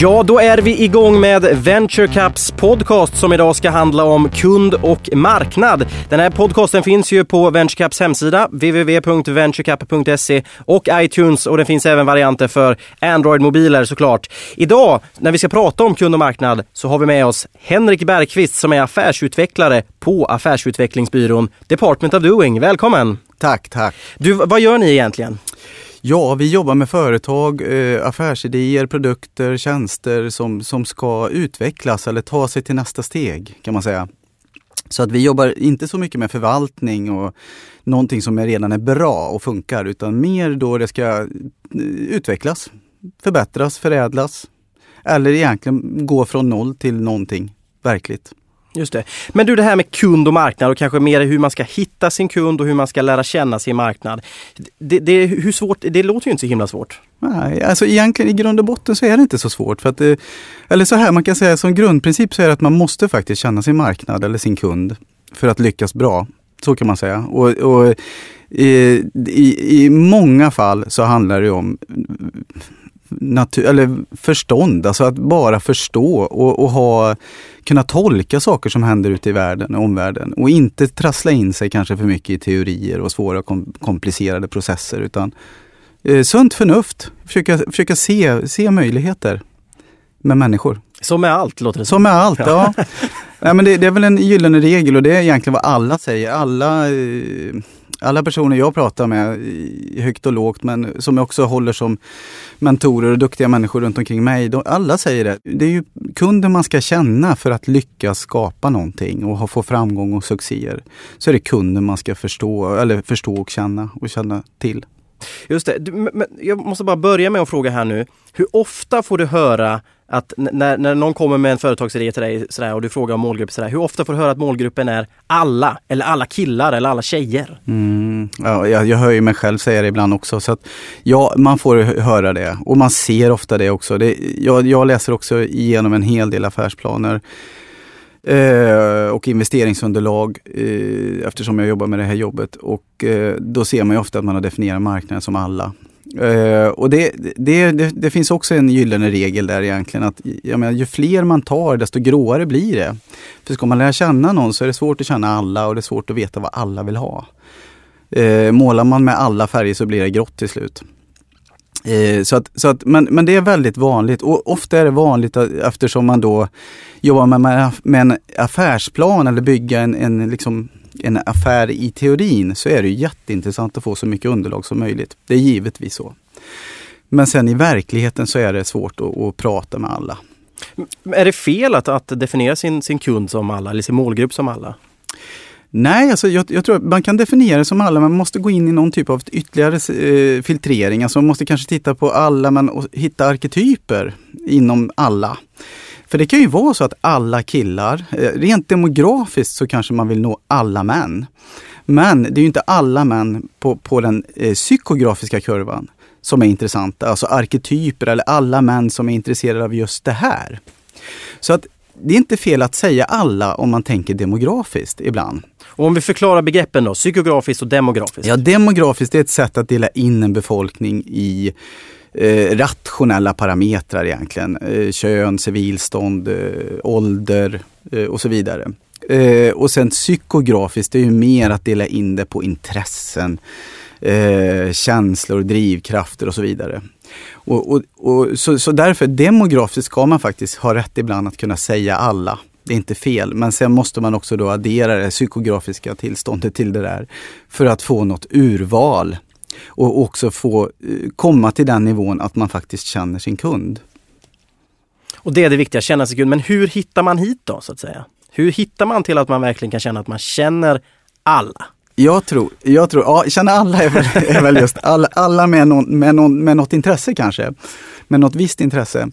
Ja, då är vi igång med Venture Caps podcast som idag ska handla om kund och marknad. Den här podcasten finns ju på Venture Caps hemsida www.venturecap.se och iTunes och det finns även varianter för Android-mobiler såklart. Idag när vi ska prata om kund och marknad så har vi med oss Henrik Bergqvist som är affärsutvecklare på affärsutvecklingsbyrån Department of Doing. Välkommen! Tack, tack. Du, vad gör ni egentligen? Ja, vi jobbar med företag, eh, affärsidéer, produkter, tjänster som, som ska utvecklas eller ta sig till nästa steg kan man säga. Så att vi jobbar inte så mycket med förvaltning och någonting som redan är bra och funkar utan mer då det ska eh, utvecklas, förbättras, förädlas eller egentligen gå från noll till någonting verkligt. Just det. Men du det här med kund och marknad och kanske mer hur man ska hitta sin kund och hur man ska lära känna sin marknad. Det, det, hur svårt, det låter ju inte så himla svårt. Nej, alltså egentligen i grund och botten så är det inte så svårt. För att det, eller så här, man kan säga som grundprincip så är det att man måste faktiskt känna sin marknad eller sin kund för att lyckas bra. Så kan man säga. Och, och i, i, i många fall så handlar det om natur, eller förstånd, alltså att bara förstå och, och, ha, kunna tolka saker som händer ute i världen och omvärlden och inte trassla in sig kanske för mycket i teorier och svåra kom, komplicerade processer utan eh, sunt förnuft, försöka, försöka se, se möjligheter med människor. Som med allt låter det som. med allt, ja. Nej, men det, det, är väl en gyllene regel och det är egentligen vad alla säger. Alla eh, alla personer jag pratar med, högt och lågt, men som jag också håller som mentorer och duktiga människor runt omkring mig. De, alla säger det. Det är ju kunden man ska känna för att lyckas skapa någonting och få framgång och succéer. Så är det kunden man ska förstå, eller förstå och känna och känna till. Just det. Men jag måste bara börja med att fråga här nu. Hur ofta får du höra att när, när någon kommer med en företagsidé till dig sådär, och du frågar om målgrupp, sådär, hur ofta får du höra att målgruppen är alla, eller alla killar eller alla tjejer? Mm, ja, jag, jag hör ju mig själv säga det ibland också. Så att, ja, man får höra det och man ser ofta det också. Det, jag, jag läser också igenom en hel del affärsplaner eh, och investeringsunderlag eh, eftersom jag jobbar med det här jobbet. Och eh, då ser man ju ofta att man har definierat marknaden som alla. Uh, och det, det, det, det, finns också en gyllene regel där egentligen att jag menar, ju fler man tar desto gråare blir det. För ska man lära känna någon så är det svårt att känna alla och det är svårt att veta vad alla vill ha. Uh, målar man med alla färger så blir det grått till slut. Uh, så att, så att, men, men det är väldigt vanligt och ofta är det vanligt eftersom man då jobbar med, med en affärsplan eller bygga en, en liksom en affär i teorin så är det jätteintressant att få så mycket underlag som möjligt. Det är givetvis så. Men sen i verkligheten så är det svårt att, att prata med alla. Är det fel att, att definiera sin, sin kund som alla eller sin målgrupp som alla? Nej, alltså jag, jag, tror att man kan definiera det som alla, men man måste gå in i någon typ av ytterligare eh, filtrering. Alltså man måste kanske titta på alla men hitta arketyper inom alla. För det kan ju vara så att alla killar, eh, rent demografiskt så kanske man vill nå alla män. Men det är ju inte alla män på, på den eh, psykografiska kurvan som är intressanta, alltså arketyper eller alla män som är intresserade av just det här. Så att det är inte fel att säga alla om man tänker demografiskt ibland. Och om vi förklarar begreppen då, psykografiskt och demografiskt? Ja, demografiskt är ett sätt att dela in en befolkning i eh, rationella parametrar egentligen. Eh, kön, civilstånd, eh, ålder eh, och så vidare. Eh, och sen psykografiskt, det är ju mer att dela in det på intressen, eh, känslor, drivkrafter och så vidare. Och, och, och så, så därför demografiskt ska man faktiskt ha rätt ibland att kunna säga alla. Det är inte fel, men sen måste man också då addera det psykografiska tillståndet till det där för att få något urval och också få eh, komma till den nivån att man faktiskt känner sin kund. Och det är det viktiga, känna sin kund. Men hur hittar man hit då så att säga? Hur hittar man till att man verkligen kan känna att man känner alla? Jag tror, jag tror, ja, känna alla är väl, är väl just alla, alla med, någon, med, någon, med något intresse kanske. Med något visst intresse.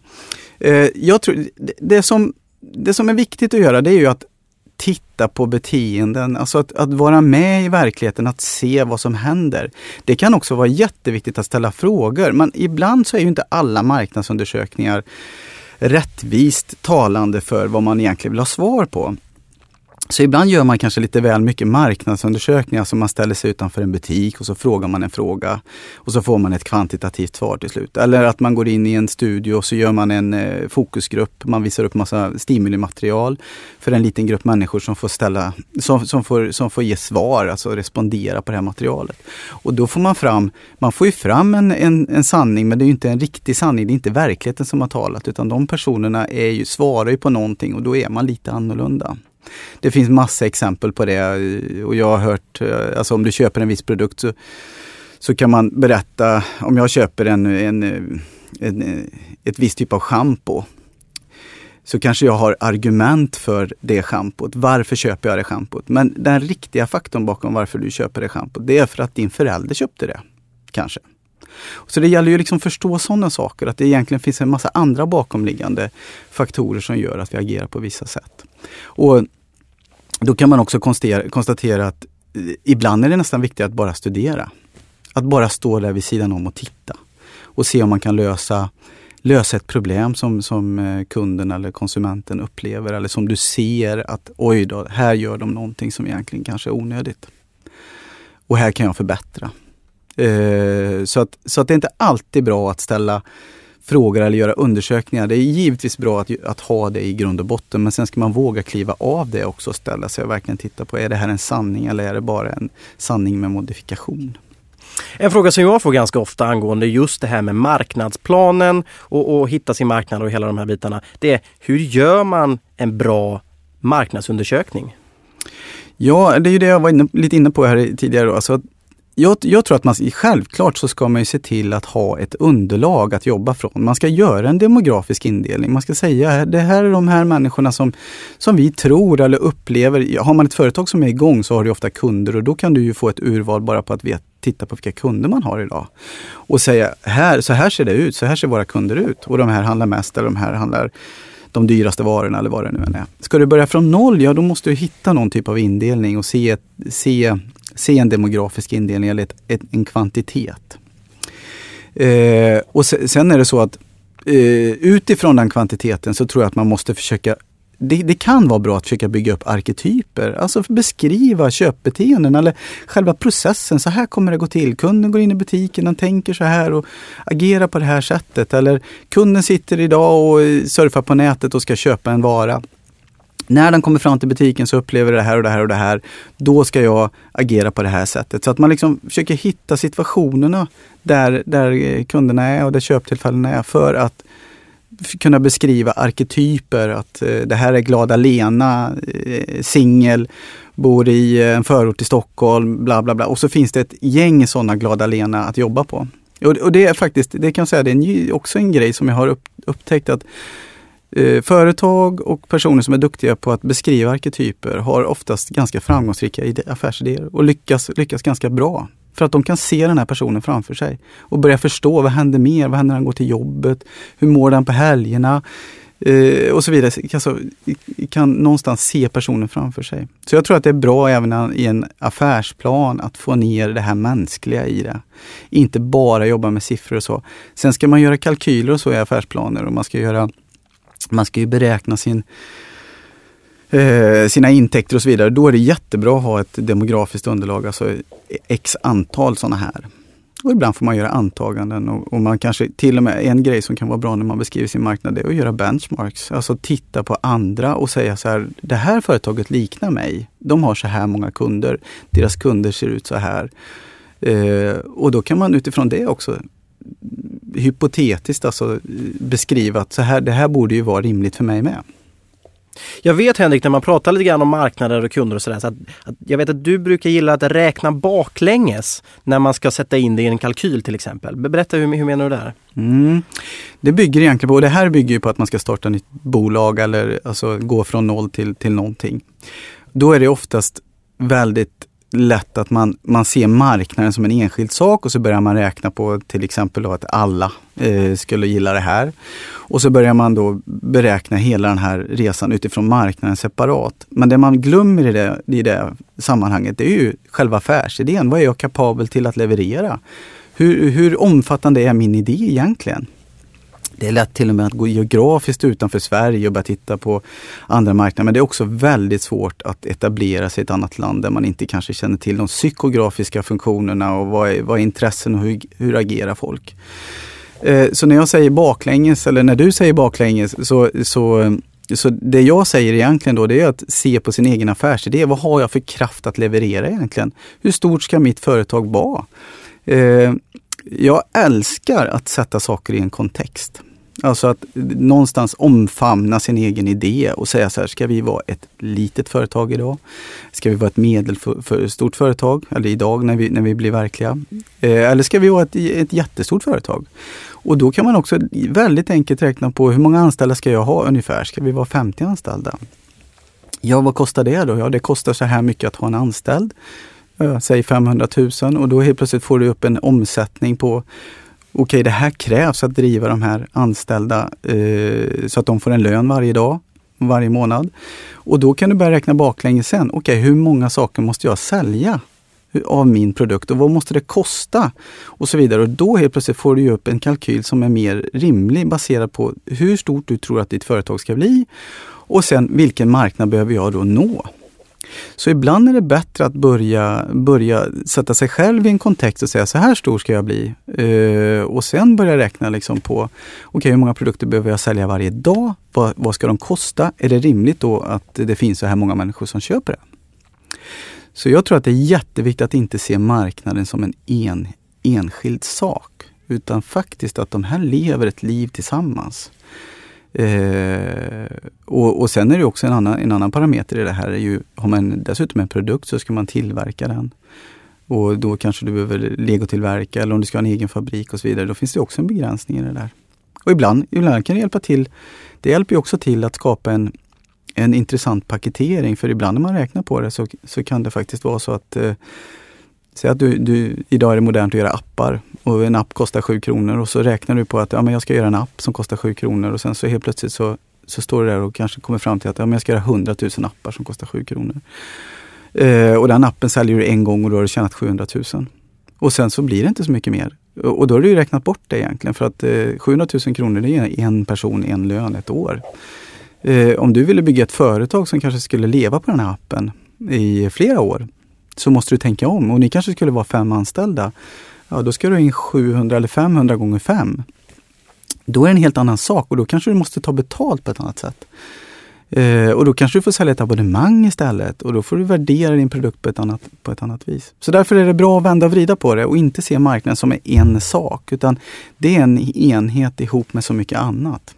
Eh, jag tror, det, det, som, det som är viktigt att göra det är ju att titta på beteenden, alltså att, att, vara med i verkligheten, att se vad som händer. Det kan också vara jätteviktigt att ställa frågor, men ibland så är ju inte alla marknadsundersökningar rättvist talande för vad man egentligen vill ha svar på. Så ibland gör man kanske lite väl mycket marknadsundersökningar. Så man ställer sig utanför en butik och så frågar man en fråga. Och så får man ett kvantitativt svar till slut. Eller att man går in i en studio och så gör man en eh, fokusgrupp. Man visar upp massa stimulimaterial för en liten grupp människor som får, ställa, som, som, får, som får ge svar, alltså respondera på det här materialet. Och då får man fram, man får ju fram en, en, en sanning men det är inte en riktig sanning. Det är inte verkligheten som har talat utan de personerna är ju, svarar ju på någonting och då är man lite annorlunda. Det finns massa exempel på det eh, och jag har hört, eh, alltså om du köper en viss produkt så, så kan man berätta, om jag köper en, en, eh, en ett visst typ av schampo så kanske jag har argument för det schampot. Varför köper jag det schampot? Men den riktiga faktorn bakom varför du köper det schampot, det är för att din förälder köpte det. Kanske. Så det gäller ju liksom att förstå sådana saker, att det egentligen finns en massa andra bakomliggande faktorer som gör att vi agerar på vissa sätt. Och då kan man också konstatera att eh, ibland är det nästan viktigt att bara studera. Att bara stå där vid sidan om och titta. Och se om man kan lösa, lösa ett problem som, som eh, kunden eller konsumenten upplever. Eller som du ser att oj då, här gör de någonting som egentligen kanske är onödigt. Och här kan jag förbättra. Eh, så, att, så att det är inte alltid bra att ställa frågor eller göra undersökningar. Det är givetvis bra att, att ha det i grund och botten men sen ska man våga kliva av det också och ställa sig och verkligen titta på, är det här en sanning eller är det bara en sanning med modifikation? En fråga som jag får ganska ofta angående just det här med marknadsplanen och, och hitta sin marknad och hela de här bitarna. Det är hur gör man en bra marknadsundersökning? Ja, det är ju det jag var inne, lite inne på här tidigare. Då. Alltså, jag, jag, tror att man självklart så ska man se till att ha ett underlag att jobba från. Man ska göra en demografisk indelning. Man ska säga det här är de här människorna som, som vi tror eller upplever. Har man ett företag som är igång så har du ofta kunder och då kan du ju få ett urval bara på att veta, titta på vilka kunder man har idag. Och säga här, så här ser det ut, så här ser våra kunder ut. Och de här handlar mest eller de här handlar de dyraste varorna eller vad det nu än är. Ska du börja från noll, ja då måste du hitta någon typ av indelning och se, se se en demografisk indelning eller ett, ett, en kvantitet. Eh, och sen är det så att eh, utifrån den kvantiteten så tror jag att man måste försöka det, det, kan vara bra att försöka bygga upp arketyper, alltså beskriva köpbeteenden eller själva processen. Så här kommer det gå till. Kunden går in i butiken, den tänker så här och agerar på det här sättet. Eller kunden sitter idag och eh, surfar på nätet och ska köpa en vara. När den kommer fram till butiken så upplever det här och det här och det här. Då ska jag agera på det här sättet. Så att man liksom försöker hitta situationerna där, där kunderna är och där köptillfällena är för att kunna beskriva arketyper. Att eh, det här är glada Lena, eh, singel, bor i eh, en förort till Stockholm, bla bla bla. Och så finns det ett gäng sådana glada Lena att jobba på. Och, det är faktiskt, det kan jag säga, det är också en grej som jag har upptäckt att Eh, företag och personer som är duktiga på att beskriva arketyper har oftast ganska framgångsrika affärsidéer och lyckas, lyckas ganska bra. För att de kan se den här personen framför sig och börja förstå vad händer mer? Vad händer när han går till jobbet? Hur mår den på helgerna? Eh, och så vidare. Alltså, kan någonstans se personen framför sig. Så jag tror att det är bra även i en affärsplan att få ner det här mänskliga i det. Inte bara jobba med siffror och så. Sen ska man göra kalkyler och så i affärsplaner och man ska göra man ska ju beräkna sin, eh, sina intäkter och så vidare. Då är det jättebra att ha ett demografiskt underlag, alltså x antal sådana här. Och ibland får man göra antaganden och, och, man kanske till och med, en grej som kan vara bra när man beskriver sin marknad, det är att göra benchmarks. Alltså titta på andra och säga så här, det här företaget liknar mig. De har så här många kunder. Deras kunder ser ut så här. Eh, och då kan man utifrån det också hypotetiskt alltså beskriva att så här, det här borde ju vara rimligt för mig med. Jag vet Henrik, när man pratar lite grann om marknader och kunder och sådär, så att, att jag vet att du brukar gilla att räkna baklänges när man ska sätta in det i en kalkyl till exempel. Berätta, hur, hur menar du där? Mm. Det bygger egentligen på, och det här bygger på att man ska starta ett nytt bolag eller alltså gå från noll till, till någonting. Då är det oftast väldigt lätt att man, man ser marknaden som en enskild sak och så börjar man räkna på till exempel att alla eh, skulle gilla det här. Och så börjar man då beräkna hela den här resan utifrån marknaden separat. Men det man glömmer i det, i det sammanhanget det är ju själva affärsidén. Vad är jag kapabel till att leverera? Hur, hur omfattande är min idé egentligen? Det är lätt till och med att gå geografiskt utanför Sverige och börja titta på andra marknader. Men det är också väldigt svårt att etablera sig i ett annat land där man inte kanske känner till de psykografiska funktionerna och vad är, vad är intressen och hur, hur agerar folk. Eh, så när jag säger baklänges eller när du säger baklänges så, så så det jag säger egentligen då det är att se på sin egen affärsidé. Vad har jag för kraft att leverera egentligen? Hur stort ska mitt företag vara? Eh, jag älskar att sätta saker i en kontext. Alltså att någonstans omfamna sin egen idé och säga så här, ska vi vara ett litet företag idag? Ska vi vara ett medelstort företag, eller idag när vi, när vi blir verkliga? Eh, eller ska vi vara ett, ett jättestort företag? Och då kan man också väldigt enkelt räkna på hur många anställda ska jag ha ungefär? Ska vi vara 50 anställda? Ja, vad kostar det då? Ja, det kostar så här mycket att ha en anställd. Eh, säg 500 000 och då helt plötsligt får du upp en omsättning på okej, okay, det här krävs att driva de här anställda eh, så att de får en lön varje dag, varje månad. Och då kan du börja räkna baklänges sen. Okej, okay, hur många saker måste jag sälja av min produkt och vad måste det kosta? Och så vidare. Och då helt plötsligt får du upp en kalkyl som är mer rimlig baserad på hur stort du tror att ditt företag ska bli och sen vilken marknad behöver jag då nå? Så ibland är det bättre att börja, börja sätta sig själv i en kontext och säga så här stor ska jag bli. Uh, och sen börja räkna liksom på, okej okay, hur många produkter behöver jag sälja varje dag? Vad, vad ska de kosta? Är det rimligt då att det finns så här många människor som köper det? Så jag tror att det är jätteviktigt att inte se marknaden som en, en enskild sak. Utan faktiskt att de här lever ett liv tillsammans. Eh, och, och sen är det också en annan, en annan parameter i det här. Är ju, har man dessutom en produkt så ska man tillverka den. Och då kanske du behöver legotillverka eller om du ska ha en egen fabrik och så vidare. Då finns det också en begränsning i det där. Och ibland, ibland kan det hjälpa till. Det hjälper också till att skapa en, en intressant paketering. För ibland när man räknar på det så, så kan det faktiskt vara så att eh, Säg att du, du, idag är det modernt att göra appar och en app kostar 7 kronor och så räknar du på att ja, men jag ska göra en app som kostar 7 kronor och sen så helt plötsligt så, så står du där och kanske kommer fram till att ja, men jag ska göra 100 000 appar som kostar 7 kronor. Eh, och den appen säljer du en gång och då har du tjänat 700 000. Och sen så blir det inte så mycket mer. Och då har du ju räknat bort det egentligen för att eh, 700 000 kronor det är en person, en lön, ett år. Eh, om du ville bygga ett företag som kanske skulle leva på den här appen i flera år så måste du tänka om. Och ni kanske skulle vara fem anställda. Ja, då ska du in 700 eller 500 gånger fem. Då är det en helt annan sak och då kanske du måste ta betalt på ett annat sätt. Eh, och då kanske du får sälja ett abonnemang istället och då får du värdera din produkt på ett, annat, på ett annat vis. Så därför är det bra att vända och vrida på det och inte se marknaden som en sak utan det är en enhet ihop med så mycket annat.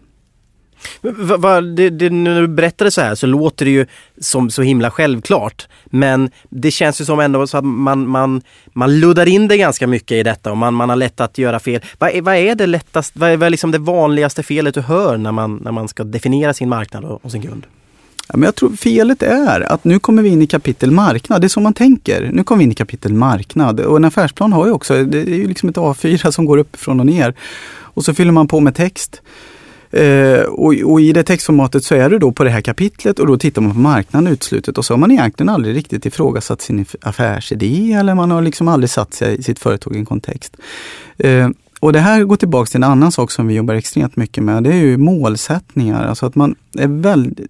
Va, va, det, det, när du berättar det så här så låter det ju som så himla självklart. Men det känns ju som ändå så att man, man, man luddar in det ganska mycket i detta och man, man har lätt att göra fel. Vad är, vad är det lättast, vad är, vad är liksom det vanligaste felet du hör när man, när man ska definiera sin marknad och, och sin kund? Ja, men jag tror felet är att nu kommer vi in i kapitel marknad. Det är så man tänker. Nu kommer vi in i kapitel marknad. Och en affärsplan har ju också, det är ju liksom ett A4 som går uppifrån och ner. Och så fyller man på med text. Eh, och, och, i det textformatet så är du då på det här kapitlet och då tittar man på marknaden utslutet och så har man egentligen aldrig riktigt ifrågasatt sin affärsidé eller man har liksom aldrig satt sig i sitt företag i en kontext. Eh, och det här går tillbaks till en annan sak som vi jobbar extremt mycket med. Det är ju målsättningar. Alltså att man är väldigt,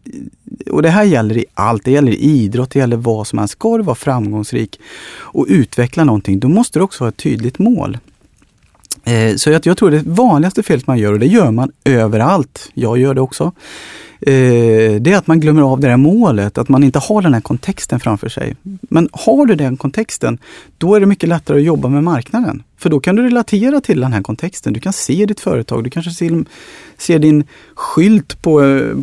och det här gäller i allt. Det gäller i idrott, det gäller vad som helst. Ska du vara framgångsrik och utveckla någonting, då måste du också ha ett tydligt mål. Eh, så jag, jag tror det vanligaste felet man gör, och det gör man överallt, jag gör det också, Eh, det är att man glömmer av det där målet, att man inte har den här kontexten framför sig. Men har du den kontexten, då är det mycket lättare att jobba med marknaden. För då kan du relatera till den här kontexten. Du kan se ditt företag, du kanske ser, ser din skylt på, eh,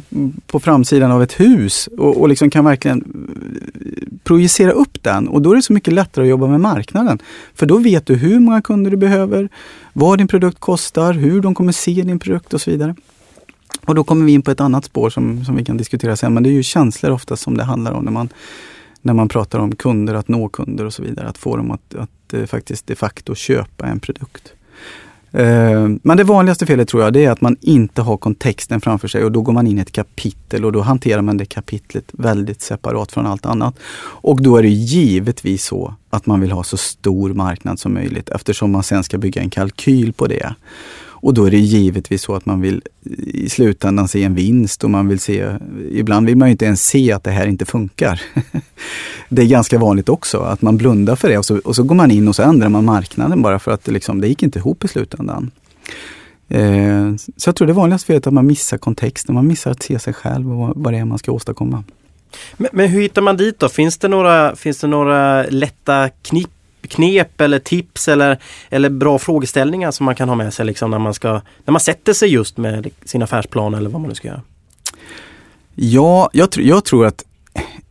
på framsidan av ett hus och, och liksom kan verkligen eh, projicera upp den. Och då är det så mycket lättare att jobba med marknaden. För då vet du hur många kunder du behöver, vad din produkt kostar, hur de kommer se din produkt och så vidare. Och då kommer vi in på ett annat spår som, som vi kan diskutera sen, men det är ju känslor ofta som det handlar om när man, när man pratar om kunder, att nå kunder och så vidare. Att få dem att, att eh, faktiskt de facto köpa en produkt. Eh, men det vanligaste felet tror jag det är att man inte har kontexten framför sig och då går man in i ett kapitel och då hanterar man det kapitlet väldigt separat från allt annat. Och då är det givetvis så att man vill ha så stor marknad som möjligt eftersom man sen ska bygga en kalkyl på det. Och då är det givetvis så att man vill i slutändan se en vinst och man vill se, ibland vill man inte ens se att det här inte funkar. det är ganska vanligt också att man blundar för det och så, och så går man in och så ändrar man marknaden bara för att det, liksom, det gick inte ihop i slutändan. Eh, så jag tror det vanligaste felet är att man missar kontexten, man missar att se sig själv och vad det är man ska åstadkomma. Men, men hur hittar man dit då? Finns det några, finns det några lätta knip knep eller tips eller, eller bra frågeställningar som man kan ha med sig liksom när, man ska, när man sätter sig just med sin affärsplan eller vad man nu ska göra? Ja, jag, tr jag tror att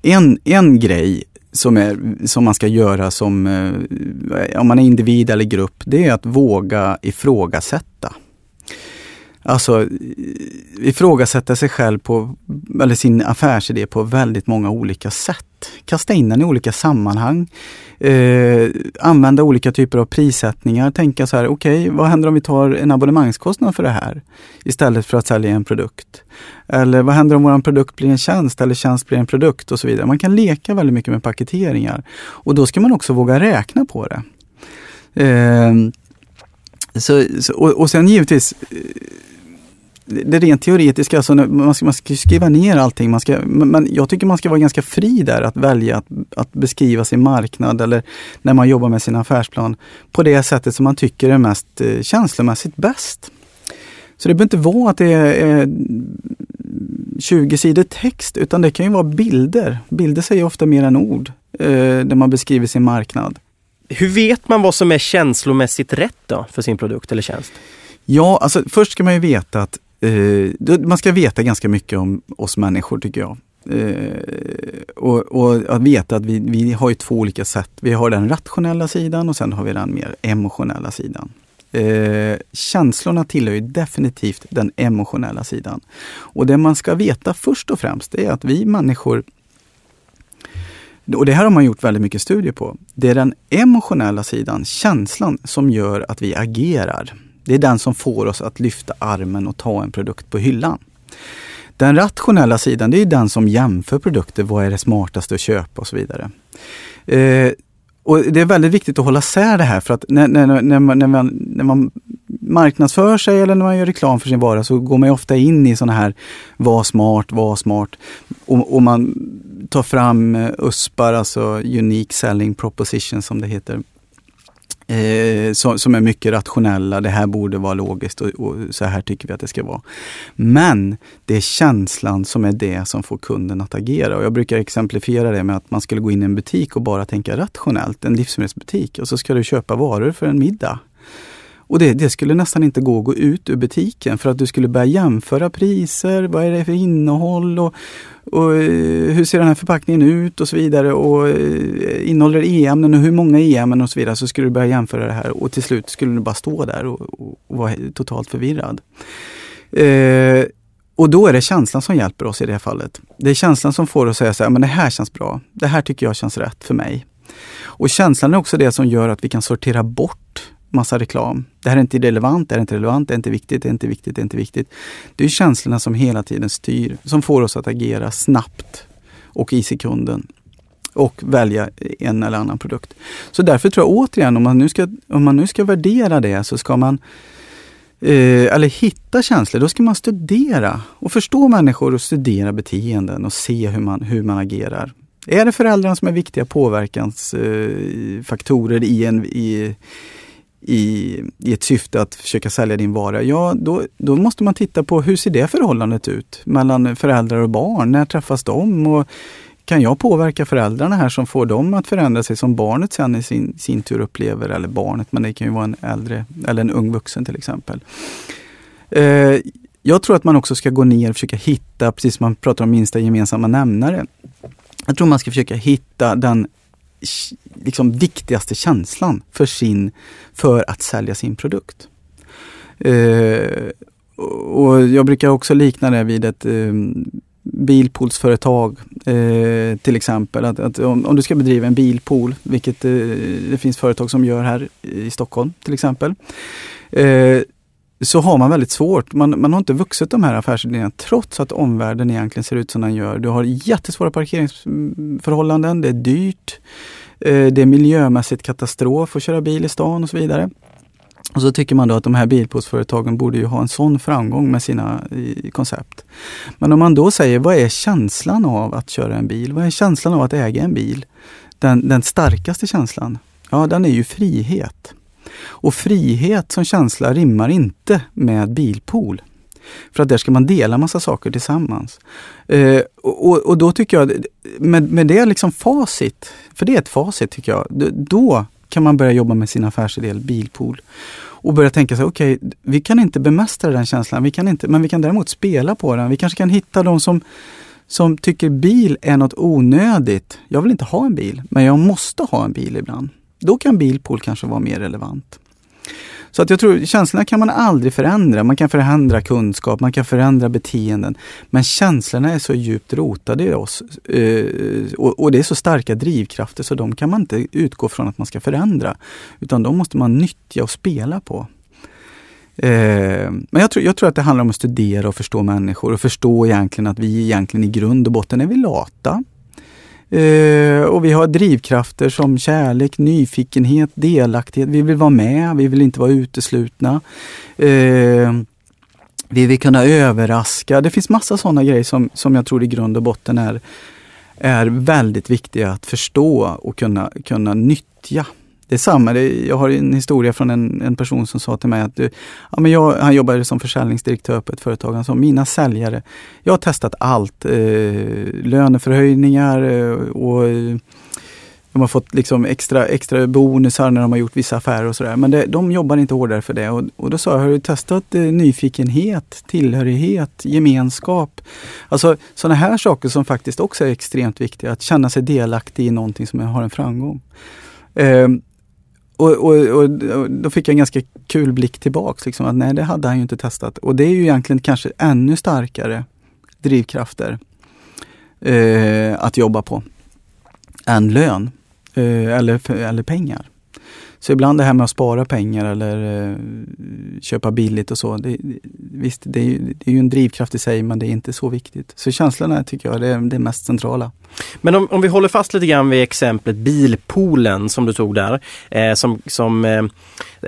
en, en grej som, är, som man ska göra som, eh, om man är individ eller grupp, det är att våga ifrågasätta. Alltså ifrågasätta sig själv på, eller sin affärsidé på väldigt många olika sätt. Kasta in den i olika sammanhang. Eh, använda olika typer av prissättningar. Tänka så här, okej, okay, vad händer om vi tar en abonnemangskostnad för det här? Istället för att sälja en produkt. Eller vad händer om vår produkt blir en tjänst eller tjänst blir en produkt och så vidare. Man kan leka väldigt mycket med paketeringar. Och då ska man också våga räkna på det. Eh, så, och, och sen givetvis eh, det rent teoretiska, alltså man, ska, man ska skriva ner allting. Man ska, men jag tycker man ska vara ganska fri där att välja att, att beskriva sin marknad eller när man jobbar med sin affärsplan på det sättet som man tycker är mest eh, känslomässigt bäst. Så det behöver inte vara att det är 20 sidor text utan det kan ju vara bilder. Bilder säger ofta mer än ord eh, där man beskriver sin marknad. Hur vet man vad som är känslomässigt rätt då för sin produkt eller tjänst? Ja, alltså först ska man ju veta att Eh, Eh, man ska veta ganska mycket om oss människor tycker jag. Eh, och, och, att veta att vi, vi har två olika sätt. Vi har den rationella sidan och sen har vi den mer emotionella sidan. Eh, känslorna tillhör ju definitivt den emotionella sidan. Och det man ska veta först och främst är att vi människor och det här har man gjort väldigt mycket studier på. Det är den emotionella sidan, känslan, som gör att vi agerar. Det är den som får oss att lyfta armen och ta en produkt på hyllan. Den rationella sidan, det är den som jämför produkter. Vad är det smartaste att köpa och så vidare. Eh, och Det är väldigt viktigt att hålla sär det här för att när, när, när, man, när, man, när man marknadsför sig eller när man gör reklam för sin vara så går man ofta in i sådana här var smart, var smart. Och, och man tar fram eh, USPAR, alltså Unique Selling Proposition som det heter eh, som, som, är mycket rationella. Det här borde vara logiskt och, och, så här tycker vi att det ska vara. Men det är känslan som är det som får kunden att agera. Och jag brukar exemplifiera det med att man skulle gå in i en butik och bara tänka rationellt, en livsmedelsbutik, och så ska du köpa varor för en middag. Och det, det, skulle nästan inte gå att gå ut ur butiken för att du skulle börja jämföra priser, vad är det för innehåll och, och eh, hur ser den här förpackningen ut och så vidare. Och eh, innehåller det e-ämnen och hur många e-ämnen och så vidare. Så skulle du börja jämföra det här och till slut skulle du bara stå där och, och, och vara totalt förvirrad. Eh, och då är det känslan som hjälper oss i det här fallet. Det är känslan som får oss att säga så här, men det här känns bra. Det här tycker jag känns rätt för mig. Och känslan är också det som gör att vi kan sortera bort massa reklam. Det här är inte relevant, det här är inte relevant, det är inte viktigt, det är inte viktigt, det är inte viktigt. Det är känslorna som hela tiden styr, som får oss att agera snabbt och i sekunden och välja en eller annan produkt. Så därför tror jag återigen, om man nu ska, om man nu ska värdera det så ska man eh, eller hitta känslor, då ska man studera och förstå människor och studera beteenden och se hur man, hur man agerar. Är det föräldrarna som är viktiga påverkansfaktorer eh, i, en, i, i, i ett syfte att försöka sälja din vara, ja då, då måste man titta på hur ser det förhållandet ut mellan föräldrar och barn? När träffas de? Och kan jag påverka föräldrarna här som får dem att förändra sig som barnet sen i sin, sin tur upplever, eller barnet, men det kan ju vara en äldre eller en ung vuxen till exempel. Eh, jag tror att man också ska gå ner och försöka hitta, precis som man pratar om minsta gemensamma nämnare. Jag tror man ska försöka hitta den liksom viktigaste känslan för, sin, för att sälja sin produkt. Eh, och Jag brukar också likna det vid ett eh, bilpoolsföretag eh, till exempel. Att, att om, om, du ska bedriva en bilpool, vilket eh, det finns företag som gör här i Stockholm till exempel. Eh, så har man väldigt svårt. Man, man har inte vuxit de här affärsidéerna trots att omvärlden egentligen ser ut som den gör. Du har jättesvåra parkeringsförhållanden, det är dyrt, eh, det är miljömässigt katastrof att köra bil i stan och så vidare. Och så tycker man då att de här bilpoolsföretagen borde ju ha en sån framgång med sina koncept. Men om man då säger, vad är känslan av att köra en bil? Vad är känslan av att äga en bil? Den, den starkaste känslan? Ja, den är ju frihet. Och frihet som känsla rimmar inte med bilpool. För att där ska man dela massa saker tillsammans. Eh, och, och, då tycker jag, med, med det liksom facit, för det är ett facit tycker jag, då kan man börja jobba med sin affärsidé, bilpool. Och börja tänka sig, okej, okay, vi kan inte bemästra den känslan, vi kan inte, men vi kan däremot spela på den. Vi kanske kan hitta de som, som tycker bil är något onödigt. Jag vill inte ha en bil, men jag måste ha en bil ibland. Då kan bilpool kanske vara mer relevant. Så att jag tror känslorna kan man aldrig förändra. Man kan förändra kunskap, man kan förändra beteenden. Men känslorna är så djupt rotade i oss eh, och det är så starka drivkrafter så de kan man inte utgå från att man ska förändra. Utan de måste man nyttja och spela på. Eh, men jag tror, jag tror att det handlar om att studera och förstå människor och förstå egentligen att vi egentligen i grund och botten är vi lata. Eh, och vi har drivkrafter som kärlek, nyfikenhet, delaktighet. Vi vill vara med, vi vill inte vara uteslutna. Eh, vi vill kunna överraska. Det finns massa sådana grejer som, som jag tror i grund och botten är, är väldigt viktiga att förstå och kunna, kunna nyttja det är samma, jag har en historia från en, en person som sa till mig att ja, men jag, han jobbade som försäljningsdirektör på ett företag. Han sa, mina säljare, jag har testat allt. Eh, löneförhöjningar eh, och eh, de har fått liksom extra, extra bonusar när de har gjort vissa affärer och sådär. Men det, de jobbar inte hårdare för det. Och, och då sa jag, har du testat eh, nyfikenhet, tillhörighet, gemenskap? Alltså sådana här saker som faktiskt också är extremt viktiga. Att känna sig delaktig i någonting som har en framgång. Eh, och, och, och, då fick jag en ganska kul blick tillbaks. Liksom, att nej, det hade han ju inte testat. Och det är ju egentligen kanske ännu starkare drivkrafter eh, att jobba på än lön eh, eller, eller pengar. Så ibland det här med att spara pengar eller eh, köpa billigt och så. Det, visst, det är, ju, det är ju en drivkraft i sig men det är inte så viktigt. Så känslorna tycker jag det är det mest centrala. Men om, om vi håller fast lite grann vid exemplet bilpoolen som du tog där. Eh, som, som eh,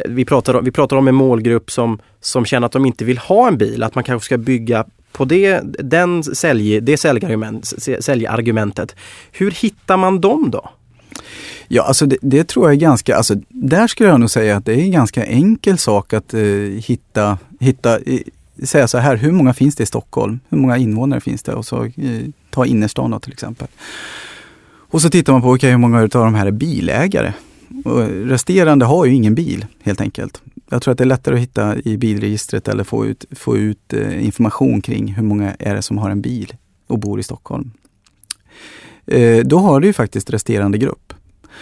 vi, pratar, vi pratar om en målgrupp som, som känner att de inte vill ha en bil. Att man kanske ska bygga på det, den sälj, det säljargument, säljargumentet. Hur hittar man dem då? Ja, alltså det, det, tror jag är ganska, alltså där skulle jag nog säga att det är en ganska enkel sak att eh, hitta, hitta eh, säga så här, hur många finns det i Stockholm? Hur många invånare finns det? Och så eh, ta innerstan då, till exempel. Och så tittar man på, okay, hur många av de här är bilägare? Och resterande har ju ingen bil helt enkelt. Jag tror att det är lättare att hitta i bilregistret eller få ut, få ut eh, information kring hur många är det som har en bil och bor i Stockholm. Eh, då har du ju faktiskt resterande grupp.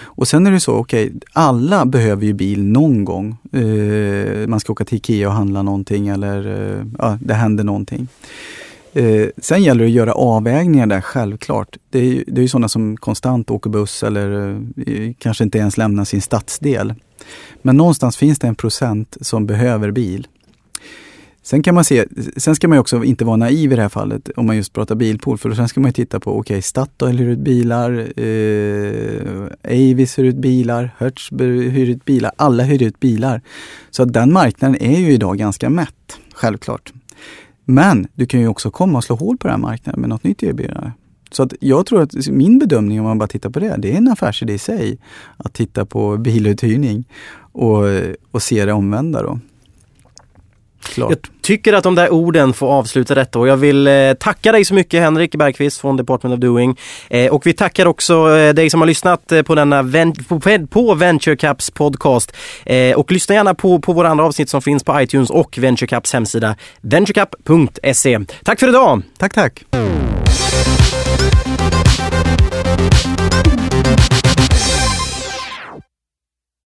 Och sen är det så, okej, okay, alla behöver ju bil någon gång. Eh, man ska åka till Ikea och handla någonting eller eh, ja, det händer någonting. Eh, sen gäller det att göra avvägningar där, självklart. Det är, ju, det är ju sådana som konstant åker buss eller eh, kanske inte ens lämnar sin stadsdel. Men någonstans finns det en procent som behöver bil. Sen kan man se, sen ska man också inte vara naiv i det här fallet om man just pratar bilpool för sen ska man titta på, okej okay, Statoil hyr ut bilar, eh, Avis hyr ut bilar, Hertz hyr ut bilar, alla hyr ut bilar. Så den marknaden är ju idag ganska mätt, självklart. Men du kan ju också komma och slå hål på den här marknaden med något nytt erbjudande. Så att jag tror att min bedömning om man bara tittar på det, det är en affärsidé i sig. Att titta på biluthyrning och, och se det omvända då. Klart. Jag tycker att de där orden får avsluta detta och jag vill eh, tacka dig så mycket Henrik Bergqvist från Department of Doing. Eh, och vi tackar också eh, dig som har lyssnat eh, på denna på, på Venture Caps podcast. Eh, och lyssna gärna på, på våra andra avsnitt som finns på iTunes och Venture Caps hemsida venturecup.se. Tack för idag! Tack, tack!